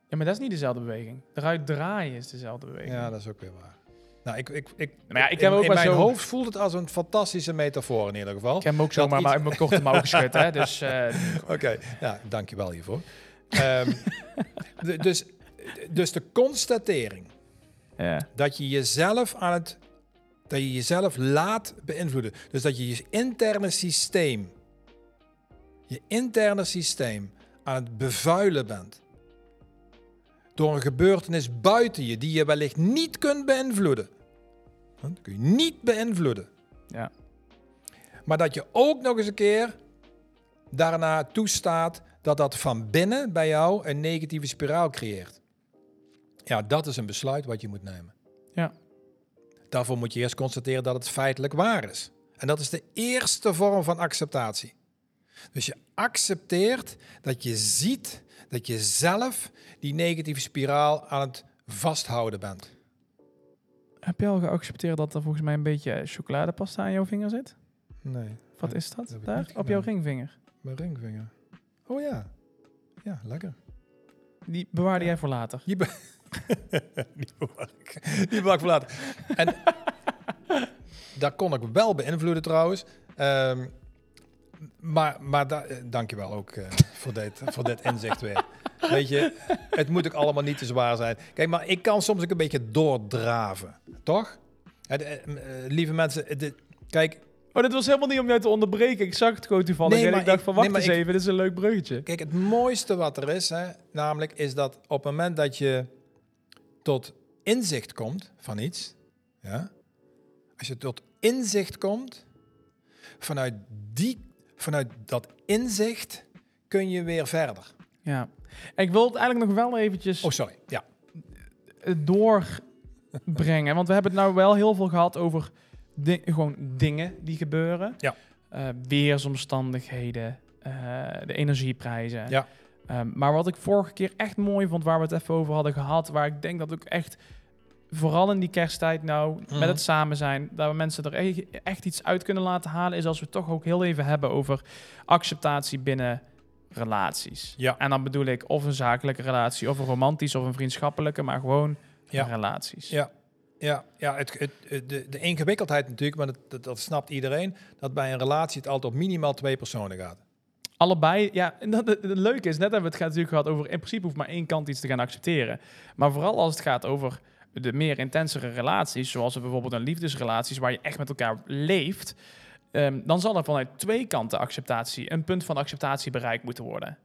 Ja, maar dat is niet dezelfde beweging. Eruit draaien is dezelfde beweging. Ja, dat is ook weer waar. Nou, ik, ik, ik, Maar ja, ik in, heb ook in mijn zo- hoofd voelt het als een fantastische metafoor in ieder geval. Ik heb hem ook zomaar iets- maar uit mijn korte mouw geschud. Hè? Dus eh, Oké, ja, dankjewel hiervoor. De- dus, dus de constatering ja. dat je jezelf aan het dat je jezelf laat beïnvloeden. Dus dat je je interne systeem, je interne systeem aan het bevuilen bent. Door een gebeurtenis buiten je die je wellicht niet kunt beïnvloeden. Dat kun je niet beïnvloeden. Ja. Maar dat je ook nog eens een keer daarna toestaat dat dat van binnen bij jou een negatieve spiraal creëert. Ja, dat is een besluit wat je moet nemen. Ja. Daarvoor moet je eerst constateren dat het feitelijk waar is. En dat is de eerste vorm van acceptatie. Dus je accepteert dat je ziet dat je zelf die negatieve spiraal aan het vasthouden bent. Heb je al geaccepteerd dat er volgens mij een beetje chocoladepasta aan jouw vinger zit? Nee, Wat is dat? Daar? Op jouw ringvinger. mijn ringvinger. Oh ja. Ja, lekker. Die bewaarde Ja. jij voor later. Die, be die bewaar ik. Die bewaar ik voor later. En dat kon ik wel beïnvloeden trouwens. Ehm, maar maar da eh, dankjewel ook eh, voor, dit, voor dit inzicht weer. Weet je, het moet ook allemaal niet te zwaar zijn. Kijk, maar ik kan soms ook een beetje doordraven. Toch? Eh, lieve mensen, kijk, Oh, dit was helemaal niet om jou te onderbreken. Ik zag het gewoon toevallig Nee, en ik dacht van, wacht nee, eens ik- even, dit is een leuk bruggetje. Kijk, het mooiste wat er is, hè, namelijk, is dat op het moment dat je tot inzicht komt van iets, ja, als je tot inzicht komt, vanuit, die, vanuit dat inzicht kun je weer verder. Ja. Ik wil het eigenlijk nog wel eventjes Oh, sorry. Ja, doorbrengen. Want we hebben het nou wel heel veel gehad over di- gewoon dingen die gebeuren. Ja. Eh, weersomstandigheden, eh, de energieprijzen. Ja. Ehm, maar wat ik vorige keer echt mooi vond, waar we het even over hadden gehad, waar ik denk dat ook echt, vooral in die kersttijd nou, Mhm. met het samen zijn, dat we mensen er echt iets uit kunnen laten halen, is als we het toch ook heel even hebben over acceptatie binnen relaties. Ja. En dan bedoel ik of een zakelijke relatie, of een romantische, of een vriendschappelijke, maar gewoon Ja. relaties. ja. Ja, ja het, het, het- de, de ingewikkeldheid natuurlijk, maar dat, dat, dat snapt iedereen, dat bij een relatie het altijd op minimaal twee personen gaat. Allebei, ja, en dat, het, het leuke is, net hebben we het natuurlijk gehad over, in principe hoeft maar één kant iets te gaan accepteren. Maar vooral als het gaat over de meer intensere relaties, zoals bijvoorbeeld een liefdesrelaties, waar je echt met elkaar leeft, ehm, dan zal er vanuit twee kanten acceptatie, een punt van acceptatie bereikt moeten worden,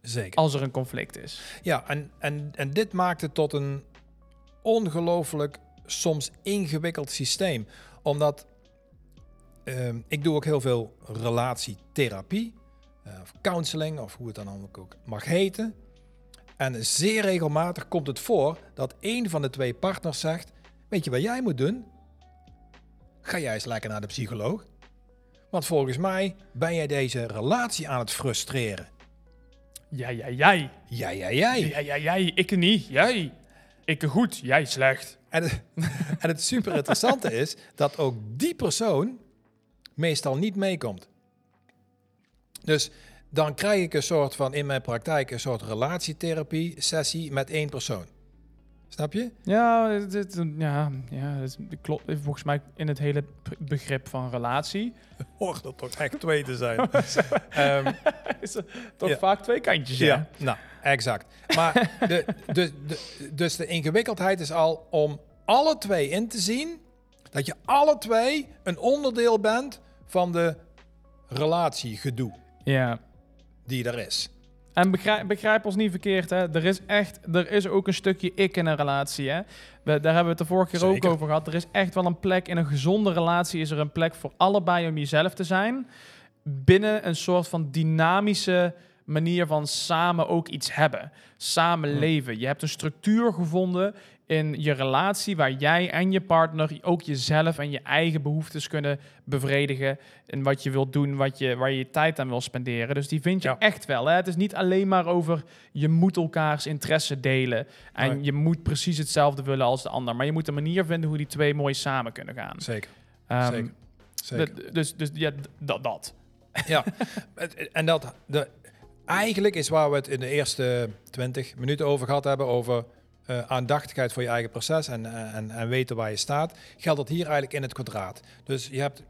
Zeker. als er een conflict is. Ja, en, en, en dit maakt het tot een ongelooflijk, soms ingewikkeld systeem. Omdat ehm, ik doe ook heel veel relatietherapie, eh, of counseling, of hoe het dan ook mag heten. En zeer regelmatig komt het voor dat een van de twee partners zegt: Weet je wat jij moet doen? Ga jij eens lekker naar de psycholoog. Want volgens mij ben jij deze relatie aan het frustreren. Ja, ja, jij. Ja, ja, jij. Ja, ja, jij. Ik niet. Jij. Ik goed. Jij slecht. En het, en het super interessante is dat ook die persoon meestal niet meekomt. Dus dan krijg ik een soort van in mijn praktijk een soort relatietherapie sessie met één persoon. Snap je? Ja, het, het- ja, ja het klopt volgens mij in het hele begrip van relatie. Hoort er toch echt twee te zijn. Ehm, is er toch Ja. vaak twee kantjes, ja. ja, nou, exact. Maar de, de, de, dus de ingewikkeldheid is al om alle twee in te zien dat je alle twee een onderdeel bent van de relatiegedoe Ja. Die er is. En begrijp, begrijp ons niet verkeerd, hè. Er is echt, er is ook een stukje ik in een relatie, hè. We, daar hebben we het de vorige keer Zeker. ook over gehad. Er is echt wel een plek, in een gezonde relatie is er een plek voor allebei om jezelf te zijn. Binnen een soort van dynamische manier van samen ook iets hebben. Samen leven. Je hebt een structuur gevonden in je relatie waar jij en je partner ook jezelf en je eigen behoeftes kunnen bevredigen. En wat je wilt doen, wat je, waar je je tijd aan wil spenderen. Dus die vind je Ja. echt wel. Hè? Het is niet alleen maar over je moet elkaars interesse delen. En Nee. je moet precies hetzelfde willen als de ander. Maar je moet een manier vinden hoe die twee mooi samen kunnen gaan. Zeker, Ehm, zeker. zeker. dus, dus ja, dat. dat. Ja, en dat de, eigenlijk is waar we het in de eerste 20 minuten over gehad hebben, over eh, aandachtigheid voor je eigen proces en, eh, en, en weten waar je staat, geldt dat hier eigenlijk in het kwadraat. Dus je hebt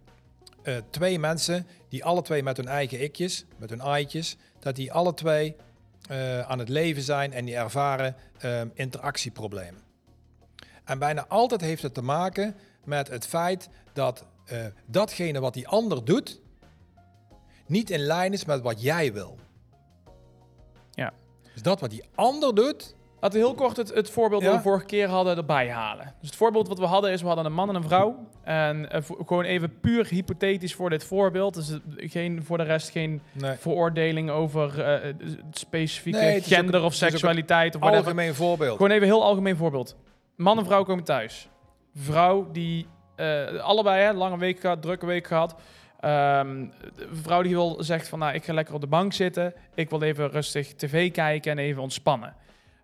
eh, twee mensen die alle twee met hun eigen ikjes, met hun aitjes, dat die alle twee aan het leven zijn en die ervaren interactieproblemen. En bijna altijd heeft het te maken met het feit dat datgene wat die ander doet, niet in lijn is met wat jij wil. Ja. Dus dat wat die ander doet, Laten we heel kort het, het voorbeeld Ja? dat we vorige keer hadden erbij halen. Dus het voorbeeld wat we hadden is, we hadden een man en een vrouw. En eh, gewoon even puur hypothetisch voor dit voorbeeld. Dus het- geen, voor de rest geen Nee. veroordeling over eh, eh, specifieke Nee, gender een- of seksualiteit. Of whatever. Algemeen voorbeeld. Gewoon even een heel algemeen voorbeeld. Man en vrouw komen thuis. Vrouw die eh, allebei hè, lange week gehad, drukke week gehad. Ehm, de vrouw die wil zegt van nou ik ga lekker op de bank zitten. Ik wil even rustig tv kijken en even ontspannen.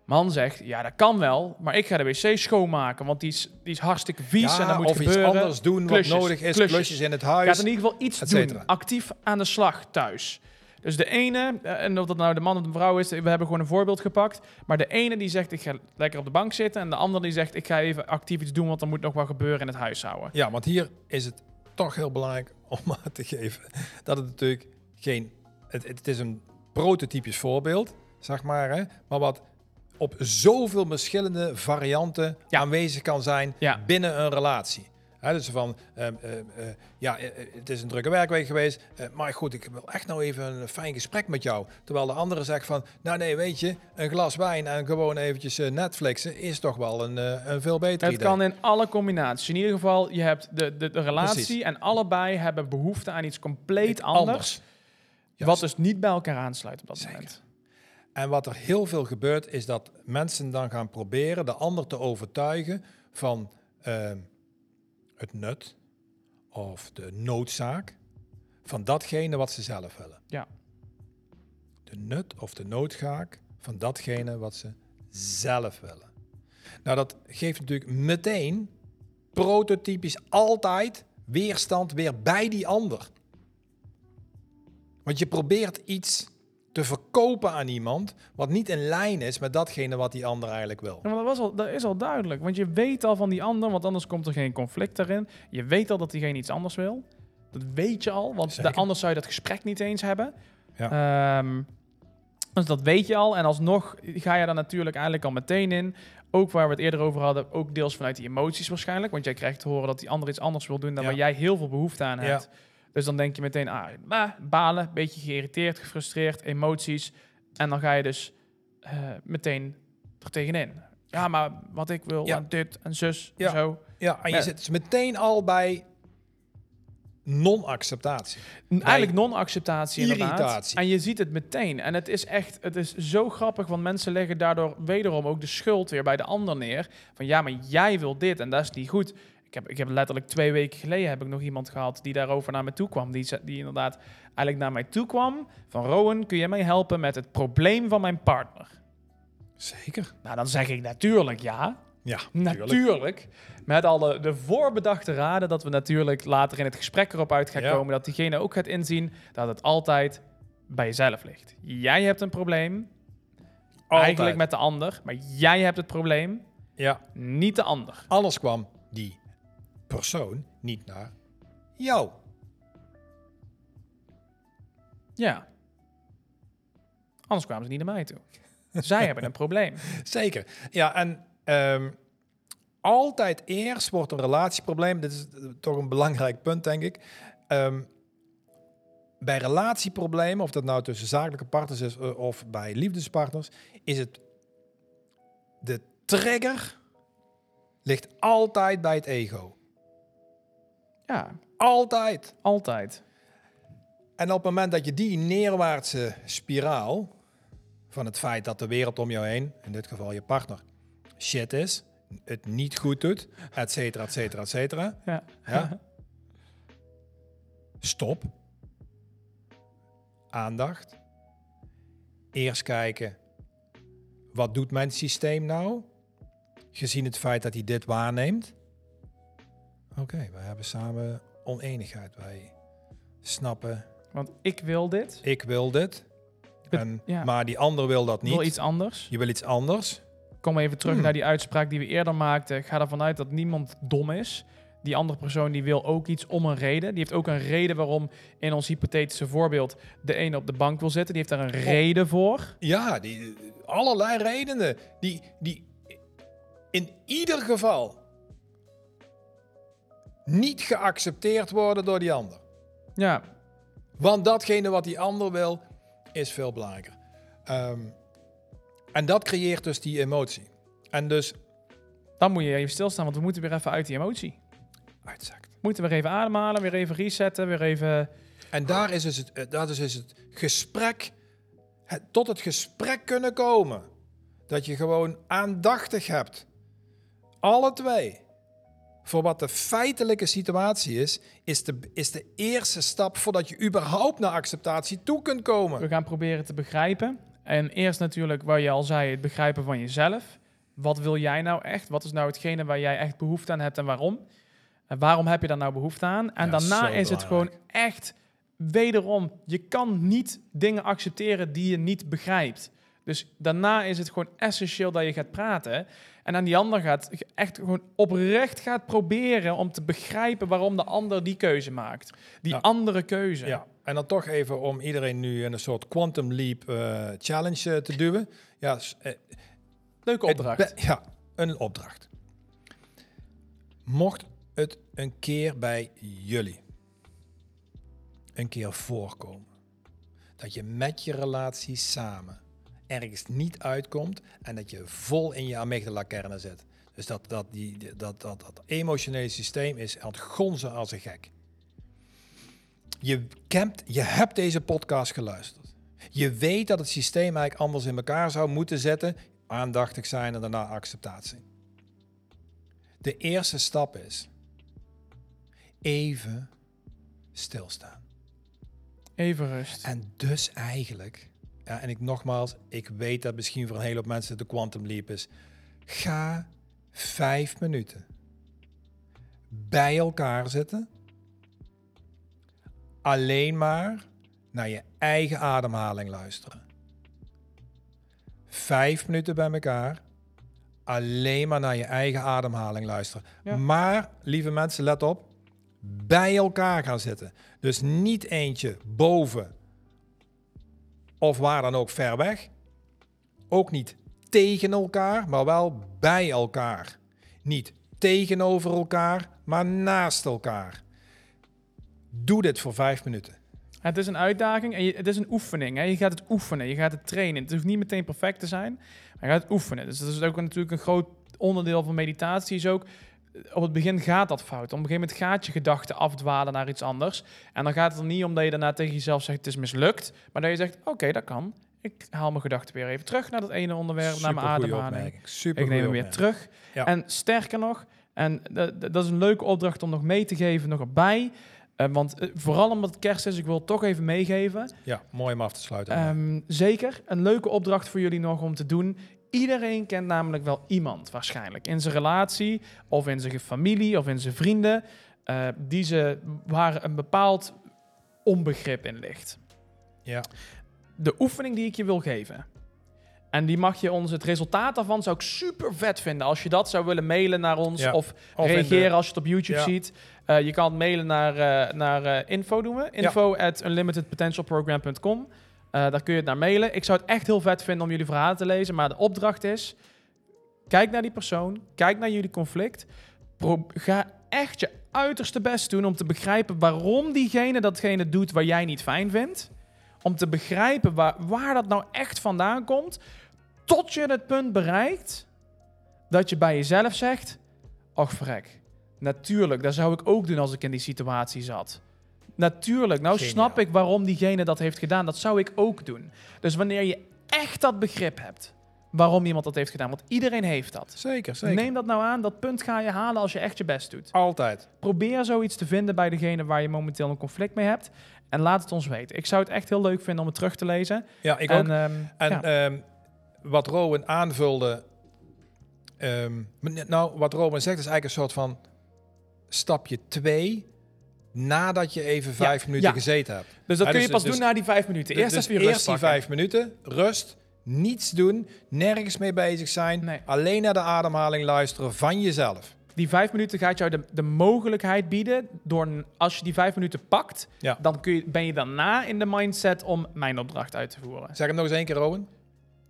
Man zegt ja dat kan wel, maar ik ga de wc schoonmaken, want die is, die is hartstikke vies Ja, en dat moet of gebeuren. iets anders doen Klusjes, wat nodig is. klusjes. Klusjes, in het Gaat huis. in ieder geval iets et doen. Actief aan de slag thuis. Dus de ene, eh, en of dat nou de man of de vrouw is, we hebben gewoon een voorbeeld gepakt. Maar de ene die zegt ik ga lekker op de bank zitten. En de andere die zegt ik ga even actief iets doen, want er moet nog wat gebeuren in het huishouden. Ja, want hier is het toch heel belangrijk om aan te geven dat het natuurlijk geen. Het, het is een prototypisch voorbeeld, zeg maar. Hè, maar wat op zoveel verschillende varianten Ja. aanwezig kan zijn Ja. binnen een relatie. Dus van, ehm, eh, eh, ja, eh, eh, het is een drukke werkweek geweest, maar goed, ik wil echt nou even een fijn gesprek met jou. Terwijl de andere zegt van, nou nee, weet je, een glas wijn en gewoon eventjes Netflixen is toch wel een, een veel beter Het idee. kan in alle combinaties. In ieder geval, je hebt de, de, de relatie Precies. en allebei hebben behoefte aan iets compleet anders. Wat dus niet bij elkaar aansluit op dat Zeker. moment. En wat er heel veel gebeurt, is dat mensen dan gaan proberen de ander te overtuigen van ehm, het nut of de noodzaak van datgene wat ze zelf willen. Ja. De nut of de noodzaak van datgene wat ze zelf willen. Nou, dat geeft natuurlijk meteen prototypisch altijd weerstand weer bij die ander. Want je probeert iets te verkopen aan iemand wat niet in lijn is met datgene wat die ander eigenlijk wil. Ja, maar dat, was al, dat is al duidelijk. Want je weet al van die ander, want anders komt er geen conflict erin. Je weet al dat diegene iets anders wil. Dat weet je al, want de, anders zou je dat gesprek niet eens hebben. Ja. Ehm, dus dat weet je al. En alsnog ga je daar natuurlijk eigenlijk al meteen in. Ook waar we het eerder over hadden, ook deels vanuit die emoties waarschijnlijk. Want jij krijgt te horen dat die ander iets anders wil doen dan Ja. waar jij heel veel behoefte aan Ja. Dus dan denk je meteen, ah, bah, balen, beetje geïrriteerd, gefrustreerd, emoties. En dan ga je dus eh, meteen er tegenin. Ja, maar wat ik wil, Ja. en dit en zus, Ja. en zo. Ja, en je Ja. zit dus meteen al bij non-acceptatie. Eigenlijk non-acceptatie inderdaad. Irritatie. En je ziet het meteen. En het is echt, het is zo grappig, want mensen leggen daardoor wederom ook de schuld weer bij de ander neer. Van ja, maar jij wil dit en dat is niet goed. Ik heb, ik heb letterlijk twee weken geleden heb ik nog iemand gehad die daarover naar me toe kwam. Die, die inderdaad eigenlijk naar mij toe kwam. Van Rowan, kun je mij helpen met het probleem van mijn partner? Zeker. Nou, dan zeg ik natuurlijk ja. Ja, Natuurlijk. Met alle de voorbedachte raden dat we natuurlijk later in het gesprek erop uit gaan Ja. komen. Dat diegene ook gaat inzien dat het altijd bij jezelf ligt. Jij hebt een probleem, eigenlijk met de ander. Maar jij hebt het probleem, Ja, niet de ander. anders kwam die persoon niet naar jou. Ja. Anders kwamen ze niet naar mij toe. Zij hebben een probleem. Zeker. Ja, en ehm, altijd eerst wordt een relatieprobleem, dit is eh, toch een belangrijk punt, denk ik. Ehm, bij relatieproblemen, of dat nou tussen zakelijke partners is eh, of bij liefdespartners, is het de trigger ligt altijd bij het ego. Ja, Altijd. altijd. En op het moment dat je die neerwaartse spiraal van het feit dat de wereld om jou heen, in dit geval je partner, shit is, het niet goed doet, et cetera, et cetera, et cetera. Ja. Ja. Stop. Aandacht. Eerst kijken, wat doet mijn systeem nou? Gezien het feit dat hij dit waarneemt. Oké, we hebben samen oneenigheid. Wij snappen, Want ik wil dit. ik wil dit. En, ja. Maar die ander wil dat niet. wil iets anders. Je wil iets anders. kom even terug Hmm. naar die uitspraak die we eerder maakten. Ga ervan uit dat niemand dom is. Die andere persoon die wil ook iets om een reden. Die heeft ook een reden waarom in ons hypothetische voorbeeld de ene op de bank wil zitten. Die heeft daar een reden voor. Ja, die, allerlei redenen. Die, die in ieder geval niet geaccepteerd worden door die ander. Ja, Want datgene wat die ander wil, is veel belangrijker. Ehm, En dat creëert dus die emotie. En dus Dan moet je even stilstaan, want we moeten weer even uit die emotie. uitzakt. Moeten we weer even ademhalen, weer even resetten, weer even... En daar is dus het, eh, dat is dus het gesprek, het, tot het gesprek kunnen komen. Dat je gewoon aandachtig hebt. Alle twee. Voor wat de feitelijke situatie is, is de, is de eerste stap voordat je überhaupt naar acceptatie toe kunt komen. We gaan proberen te begrijpen. En eerst natuurlijk, waar je al zei, het begrijpen van jezelf. Wat wil jij nou echt? Wat is nou hetgene waar jij echt behoefte aan hebt en waarom? En waarom heb je daar nou behoefte aan? En Ja, daarna is het gewoon echt, wederom, je kan niet dingen accepteren die je niet begrijpt. Dus daarna is het gewoon essentieel dat je gaat praten. En aan die ander gaat echt gewoon oprecht gaat proberen om te begrijpen waarom de ander die keuze maakt. Die Ja. andere keuze. Ja, en dan toch even om iedereen nu in een soort quantum leap eh, challenge eh, te duwen. Ja, eh, Leuke opdracht. ja, een opdracht. Mocht het een keer bij jullie een keer voorkomen dat je met je relatie samen ergens niet uitkomt en dat je vol in je amygdala-kernen zit. Dus dat, dat, die, dat, dat, dat emotionele systeem is aan het gonzen als een gek. Je, kent, je hebt deze podcast geluisterd. Je weet dat het systeem eigenlijk anders in elkaar zou moeten zetten. Aandachtig zijn en daarna acceptatie. De eerste stap is even stilstaan. Even rust. En dus eigenlijk, ja, en ik nogmaals, ik weet dat misschien voor een hele hoop mensen de quantum leap is. Ga vijf minuten bij elkaar zitten. Alleen maar naar je eigen ademhaling luisteren. Vijf minuten bij elkaar. Alleen maar naar je eigen ademhaling luisteren. Ja. Maar, lieve mensen, let op. Bij elkaar gaan zitten. Dus niet eentje boven of waar dan ook ver weg. Ook niet tegen elkaar, maar wel bij elkaar. Niet tegenover elkaar, maar naast elkaar. Doe dit voor vijf minuten. Het is een uitdaging en het is een oefening. Hè? Je gaat het oefenen, je gaat het trainen. Het hoeft niet meteen perfect te zijn, maar je gaat het oefenen. Dus dat is ook natuurlijk een groot onderdeel van meditatie. Is ook, op het begin gaat dat fout. Op een gegeven moment gaat je gedachte afdwalen naar iets anders. En dan gaat het er niet om dat je daarna tegen jezelf zegt, het is mislukt. Maar dat je zegt, oké, dat kan. Ik haal mijn gedachten weer even terug naar dat ene onderwerp, naar mijn ademhaling. Super Ik neem hem weer terug. Ja. En sterker nog, en dat, dat is een leuke opdracht om nog mee te geven, nog erbij. Eh, want eh, vooral omdat het kerst is, ik wil het toch even meegeven. Ja, mooi om af te sluiten. Ehm, zeker, een leuke opdracht voor jullie nog om te doen. Iedereen kent namelijk wel iemand waarschijnlijk in zijn relatie of in zijn familie of in zijn vrienden eh, die ze waar een bepaald onbegrip in ligt. ja. De oefening die ik je wil geven. En die mag je ons, het resultaat daarvan zou ik super vet vinden. Als je dat zou willen mailen naar ons Ja. of, Of in de- reageren als je het op YouTube Ja. ziet. Eh, je kan het mailen naar, eh, naar info doen we. Info at unlimitedpotentialprogram.com. Eh, daar kun je het naar mailen. Ik zou het echt heel vet vinden om jullie verhalen te lezen. Maar de opdracht is, kijk naar die persoon. Kijk naar jullie conflict. Ga echt je uiterste best doen om te begrijpen waarom diegene datgene doet wat jij niet fijn vindt. Om te begrijpen waar, waar dat nou echt vandaan komt. Tot je het punt bereikt dat je bij jezelf zegt: Och, vrek. Natuurlijk, dat zou ik ook doen als ik in die situatie zat. Natuurlijk, nou Geniaal. snap ik waarom diegene dat heeft gedaan. Dat zou ik ook doen. Dus wanneer je echt dat begrip hebt waarom iemand dat heeft gedaan, want iedereen heeft dat. Zeker, zeker. Neem dat nou aan, dat punt ga je halen als je echt je best doet. Altijd. Probeer zoiets te vinden bij degene waar je momenteel een conflict mee hebt. En laat het ons weten. Ik zou het echt heel leuk vinden om het terug te lezen. Ja, ik en, ook. ehm, En ja. ehm, wat Rowan aanvulde... ehm, nou, wat Rowan zegt is eigenlijk een soort van stapje 2... nadat je even vijf minuten ja. gezeten hebt. dus dat ja, kun je dus- pas dus- doen na die vijf minuten. Eerst dus je rust eerst die vijf minuten, rust, niets doen, nergens mee bezig zijn. Nee. Alleen naar de ademhaling luisteren van jezelf. Die vijf minuten gaat jou de, de mogelijkheid bieden. Door, als je die vijf minuten pakt, dan kun je, ben je daarna in de mindset om mijn opdracht uit te voeren. Zeg hem nog eens één keer, Rowan.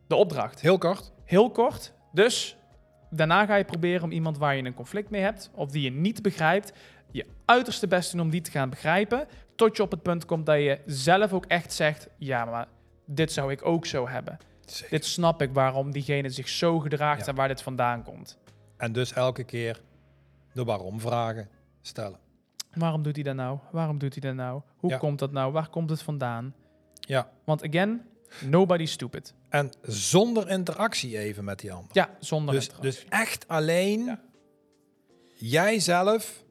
De opdracht. Heel kort. Heel kort. Dus daarna ga je proberen om iemand waar je een conflict mee hebt, of die je niet begrijpt, je uiterste best doen om die te gaan begrijpen. Tot je op het punt komt dat je zelf ook echt zegt: ja, maar dit zou ik ook zo hebben. Zeker. Dit snap ik waarom diegene zich zo gedraagt Ja. en waar dit vandaan komt. En dus elke keer de waarom vragen stellen. Waarom doet hij dat nou? Waarom doet hij dat nou? Hoe Ja. komt dat nou? Waar komt het vandaan? Ja. Want again, nobody's stupid. En zonder interactie even met die ander. Ja, zonder Dus, interactie. dus echt alleen Ja. jijzelf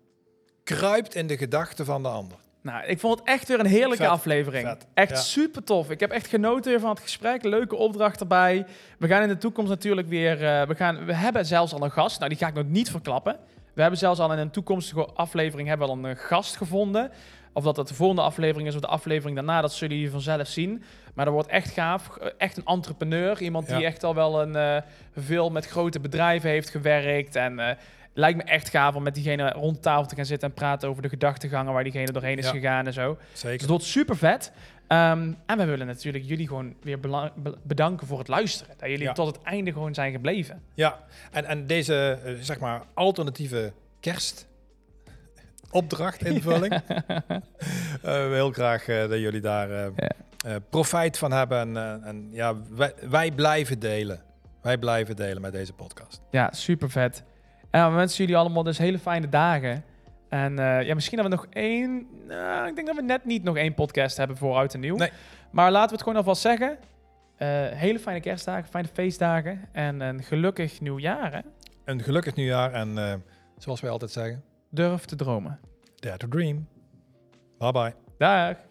kruipt in de gedachten van de ander. Nou, ik vond het echt weer een heerlijke Vet, aflevering. vet, Echt ja. super tof. Ik heb echt genoten weer van het gesprek. Leuke opdracht erbij. We gaan in de toekomst natuurlijk weer... eh, we, gaan, we hebben zelfs al een gast. Nou, die ga ik nog niet verklappen. We hebben zelfs al in een toekomstige aflevering hebben we al een gast gevonden. Of dat het de volgende aflevering is of de aflevering daarna, dat zullen jullie vanzelf zien. Maar dat wordt echt gaaf. Eh, Echt een entrepreneur. Iemand die Ja. echt al wel een, eh, veel met grote bedrijven heeft gewerkt. En lijkt me echt gaaf om met diegene rond tafel te gaan zitten en praten over de gedachtegangen waar diegene doorheen is Ja. gegaan en zo. Dus Zeker. dat wordt super vet. Ehm, en we willen natuurlijk jullie gewoon weer bedanken voor het luisteren. Dat jullie Ja. tot het einde gewoon zijn gebleven. Ja, en, en deze eh, zeg maar alternatieve kerstopdrachtinvulling. Eh we heel graag eh, dat jullie daar eh, Ja. eh, profijt van hebben. En, eh, en ja, wij, wij blijven delen. Wij blijven delen met deze podcast. Ja, super vet. En we wensen jullie allemaal dus hele fijne dagen. En eh, ja, misschien dat we nog één... nou, ik denk dat we net niet nog één podcast hebben voor Oud en Nieuw. Nee. Maar laten we het gewoon alvast zeggen. Eh, hele fijne kerstdagen, fijne feestdagen. En een gelukkig nieuwjaar, hè? Een gelukkig nieuwjaar en eh, zoals wij altijd zeggen, Durf te dromen. dare to dream. Bye bye. Dag!